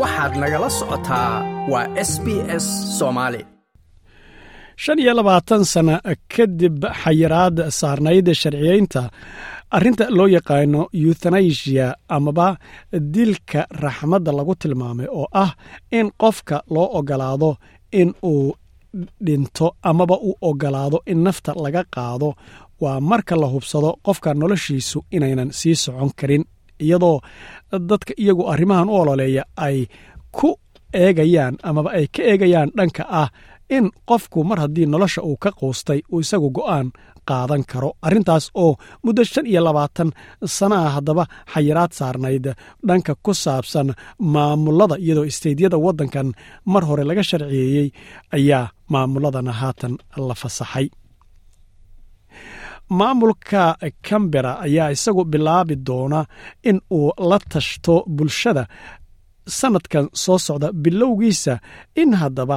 waxaad nagala socotaa waa s b s soomaali shan iyo labaatan sana kadib xayiraad saarnayd sharciyeynta arrinta loo yaqaano euthanasia amaba dilka raxmadda lagu tilmaamay oo ah in qofka loo ogolaado in uu dhinto amaba uu ogolaado in nafta laga qaado waa marka la hubsado qofka noloshiisu inaynan sii socon karin iyadoo dadka iyagu arrimahan u ololeeya ay ku eegayaan amaba ay ka eegayaan dhanka ah in qofku mar haddii nolosha uu ka quustay uu isagu go'aan qaadan karo. Arrintaas oo muddo shan iyo labaatan sana ah haddaba xayiraad saarnayd dhanka ku saabsan maamulada iyadoo isteydyada waddankan mar hore laga sharciyeeyey ayaa maamuladana haatan la fasaxay maamulka cambera ayaa isagu bilaabi doona in uu la tashto bulshada sanadkan soo socda bilowgiisa in haddaba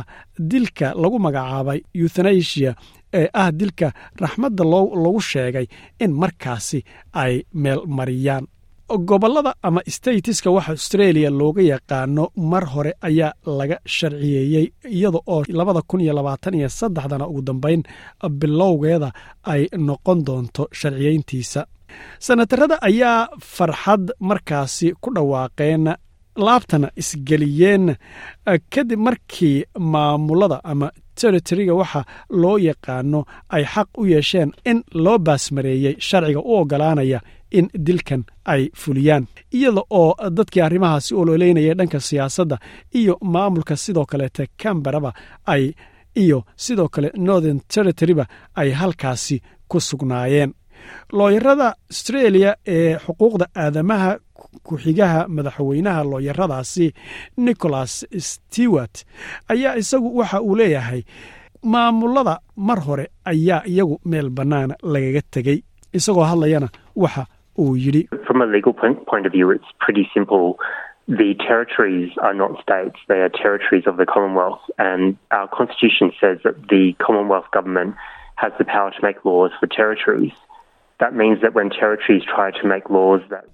dilka lagu magacaabay euthanasia ee ah dilka raxmadda lagu sheegay in markaasi ay meel mariyaan gobollada ama statiska waxa australia looga yaqaano mar hore ayaa laga sharciyeeyey iyada oo labada kun iyo labaatan iyo saddexdana ugu dambeyn bilowgeeda ay noqon doonto sharciyeyntiisa. Sanatarada ayaa farxad markaasi ku dhawaaqeen laabtana isgeliyeen kadib markii maamulada ama territoriga waxa loo yaqaano ay xaq u yeesheen in loo baasmareeyey sharciga u ogolaanaya in dilkan ay fuliyaan iyada oo dadkii arrimahaasi ololeynaya dhanka siyaasadda iyo maamulka sidoo kaleete camberaba ay iyo sidoo kale northern territoryba ay halkaasi ku sugnaayeen. Looyarada australia ee xuquuqda aadamaha ku-xigaha madaxweynaha looyaradaasi nicholas stewart ayaa isagu waxa uu leeyahay maamulada mar hore ayaa iyagu meel bannaana lagaga tegey isagoo hadlayana waxa uu yidhi The territories are not states, they are territories of the Commonwealth, and our constitution says that the Commonwealth government has the power to make laws for territories.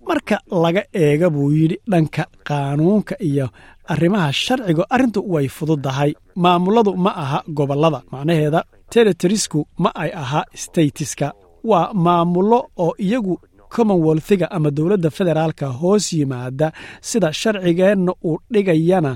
marka laga eega buu yidhi dhanka qaanuunka iyo arrimaha sharciga arrintu way fududahay. Maamuladu ma aha gobollada macnaheeda territorisku ma ay aha statiska waa maamullo oo iyagu commonwealthiga ama dowladda federaalka hoos yimaada sida sharcigeenna uu dhigayana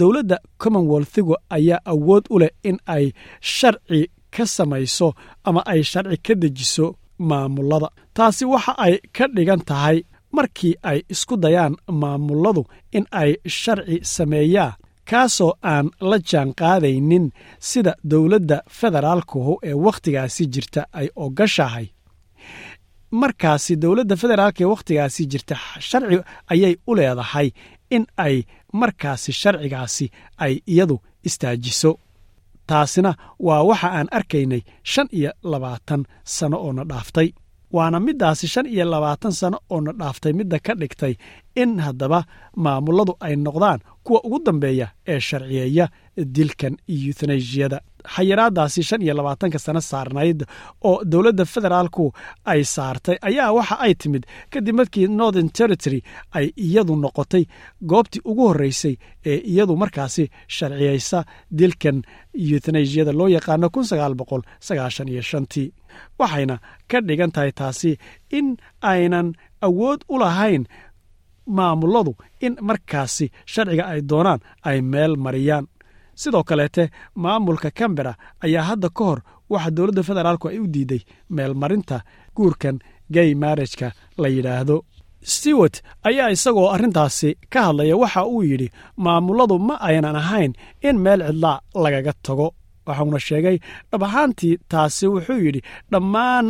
dowladda commonwealthigu ayaa awood u leh in ay sharci ka samayso ama ay sharci ka dejiso maamulada. Taasi waxa ay ka dhigan tahay markii ay isku dayaan maamuladu in ay sharci sameeyaan kaasoo aan la jaan qaadaynin sida dowladda federaalkuhu ee wakhtigaasi jirta ay ogashahay markaasi dowladda federaalka ee wakhtigaasi jirta sharci ayay u leedahay in ay markaasi sharcigaasi ay iyadu istaajiso. Taasina waa waxa aan arkaynay shan iyo labaatan sano oo na dhaaftay. Waana middaasi shan iyo labaatan sano oo na dhaaftay midda ka dhigtay in haddaba maamuladu ay noqdaan kuwa ugu dambeeya ee sharciyeeya dilkan euthanaisiyada xayiraadaasi shan iyo labaatanka sano saarnayd oo dowladda federaalku ay saartay ayaa waxa ay timid kadib markii northern territory ay iyadu noqotay goobtii ugu horreysay ee iyadu markaasi sharciyeysa dilkan euthanaisiyada loo yaqaano waxayna ka dhigan tahay taasi in aynan awood u lahayn maamuladu in markaasi sharciga ay doonaan ay meel mariyaan. Sidoo kaleete maamulka cambera ayaa hadda ka hor waxa dowladda federaalku ay u diiday meelmarinta guurkan gay marrajka la yidhaahdo. Stewart ayaa isagoo arrintaasi ka hadlaya waxa uu yidhi maamuladu ma aynan ahayn in meel cidlaa lagaga tago waxauna sheegay dhab ahaantii taasi wuxuu yidhi dhammaan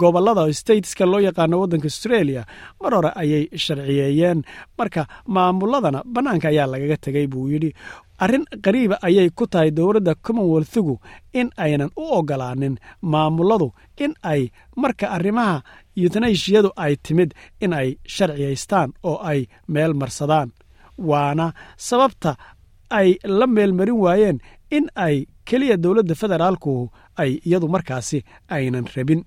gobollada stateska loo yaqaano waddanka australia mar hore ayay sharciyeeyeen. Marka maamuladana bannaanka ayaa lagaga tegay buu yidhi. Arrin qariiba ayay ku tahay dowladda commonwealthigu in aynan u ogolaanin maamuladu in ay marka arrimaha euthanaisiyadu ay timid in ay sharciyaystaan oo ay meel marsadaan. Waana sababta ay la meelmarin waayeen in ay keliya dowladda federaalku ay iyadu markaasi aynan rabin.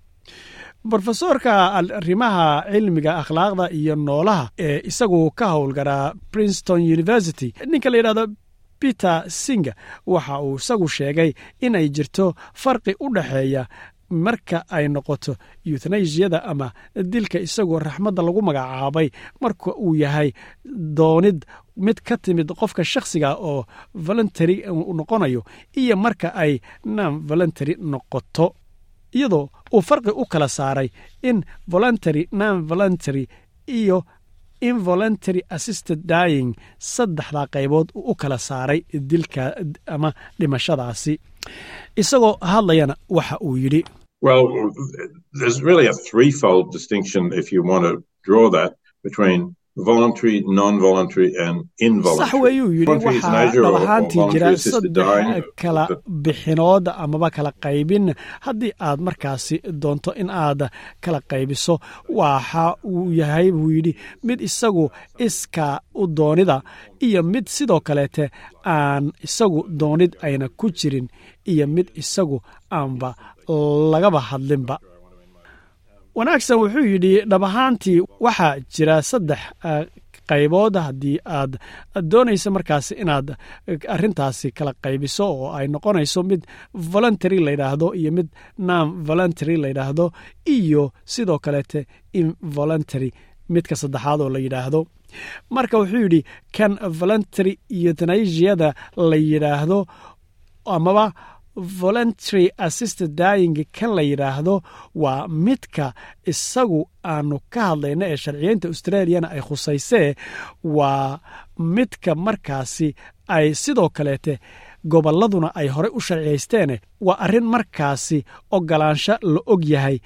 Brofesorka arrimaha cilmiga akhlaaqda iyo noolaha ee isagu ka howlgaraa princeton university ninka la yidhahdo peter singa waxa uu isagu sheegay inay jirto farqi u dhexeeya marka ay noqoto yuthnaysiyada ama dilka isagoo raxmadda lagu magacaabay marka uu yahay doonid mid ka timid qofka shakhsiga oo voluntary noqonayo iyo marka ay non voluntary noqoto iyadoo uu farqi u kala saaray in voluntary non voluntary iyo involuntary assisted dying saddexdaa qaybood uu u kala saaray dilka ama dhimashadaasi. Isagoo hadlayana waxa uu yidhi Well, voluntary, non-voluntary, and involuntary. sax weeyuu yidhi waxaa dhab ahaantii jira saddex kala bixinood amaba kala qaybin haddii aad markaasi doonto in aad kala qaybiso waxa uu yahay buu yidhi mid isagu iska u doonida iyo mid sidoo kaleete aan isagu doonid ayna ku jirin iyo mid isagu aanba lagaba hadlinba wanaagsan wuxuu yidhi dhab ahaantii waxaa jira saddex qaybood haddii aad doonaysa markaasi inaad arintaasi kala qaybiso oo ay noqonayso mid voluntary layidhaahdo iyo mid non voluntary layidhaahdo iyo sidoo kaleete involuntary midka saddexaad oo la yidhaahdo. Marka wuxuu yidhi kan voluntary euthanaisiada la yidhaahdo amaba voluntary assisted dying kan la yidhaahdo waa midka isagu aanu ka hadlayna ee sharciyeynta australiyana ay khusaysee waa midka markaasi ay sidoo kaleete gobolladuna ay horey u sharciyaysteene waa arrin markaasi ogolaansho la og yahay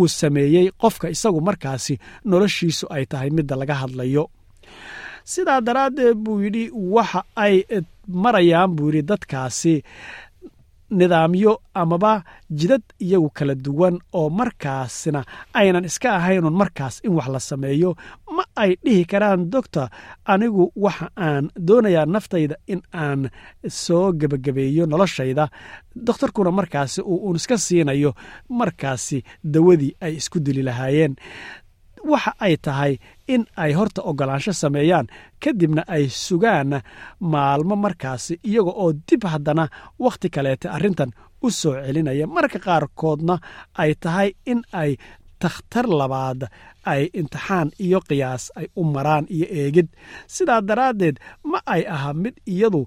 uu sameeyey qofka isagu markaasi noloshiisu ay tahay midda laga hadlayo. Sidaa daraaddeed buu yidhi waxa ay marayaan buu yidhi dadkaasi nidaamyo amaba jidad iyagu kala duwan oo markaasna aynan iska ahaynun markaas in wax la sameeyo ma ay dhihi karaan doctor anigu waxa aan doonayaa naftayda in aan soo gebagabeeyo noloshayda. Dokhtarkuna markaasi uu uun iska siinayo markaasi dawadii ay isku dili lahaayeen waxa ay tahay in ay horta ogolaansho sameeyaan kadibna ay sugaan maalmo markaasi iyaga oo dib haddana wakhti kaleete arrintan u soo celinaya. Marka qaarkoodna ay tahay in ay takhtar labaad ay imtixaan iyo qiyaas ay u maraan iyo eegid. Sidaa daraaddeed ma ay aha mid iyadu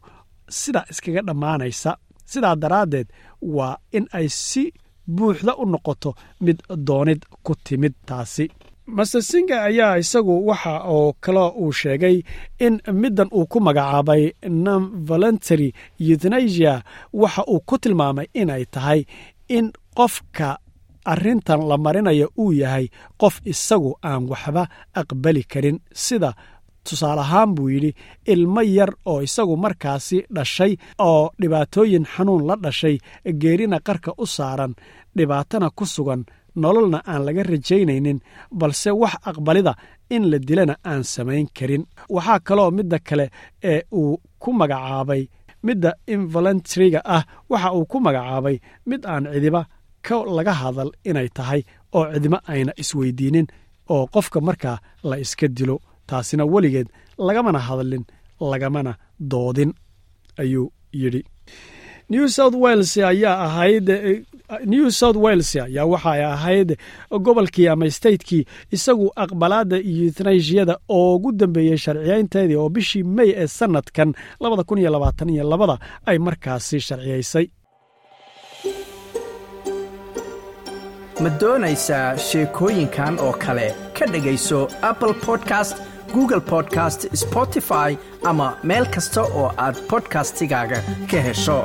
sidaa iskaga dhammaanaysa. Sidaa daraaddeed waa in ay si buuxda u noqoto mid doonid ku timid taasi master singa ayaa isagu waxa oo kale uu sheegay in middan uu ku magacaabay non voluntary euthanasia waxa uu ku tilmaamay inay tahay in qofka arrintan la marinayo uu yahay qof isagu aan waxba aqbali karin. Sida tusaale ahaan buu yidhi ilmo yar oo isagu markaasi dhashay oo dhibaatooyin xanuun la dhashay geerina qarka u saaran dhibaatana ku sugan nololna aan laga rajaynaynin balse wax aqbalida in la dilana aan samayn karin. Waxaa kaloo midda kale ee uu ku magacaabay midda involuntaryga ah waxa uu ku magacaabay mid aan cidiba ka laga hadal inay tahay oo cidimo ayna isweydiinin oo qofka markaa la iska dilo taasina weligeed lagamana hadlin lagamana doodin ayuu yidhi. New south wales ayaa ahayd new south wales ayaa waxay ahayd gobolkii ama statekii isagu aqbalaadda euthnaisiyada oo ugu dambeeyey sharciyaynteedii oo bishii may ee sanadkan labada ay markaasi sharciyaysay ma doonaysaa sheekooyinkan oo kale? Ka dhegayso apple podcast google podcast spotify ama meel kasta oo aad bodkastigaaga ka hesho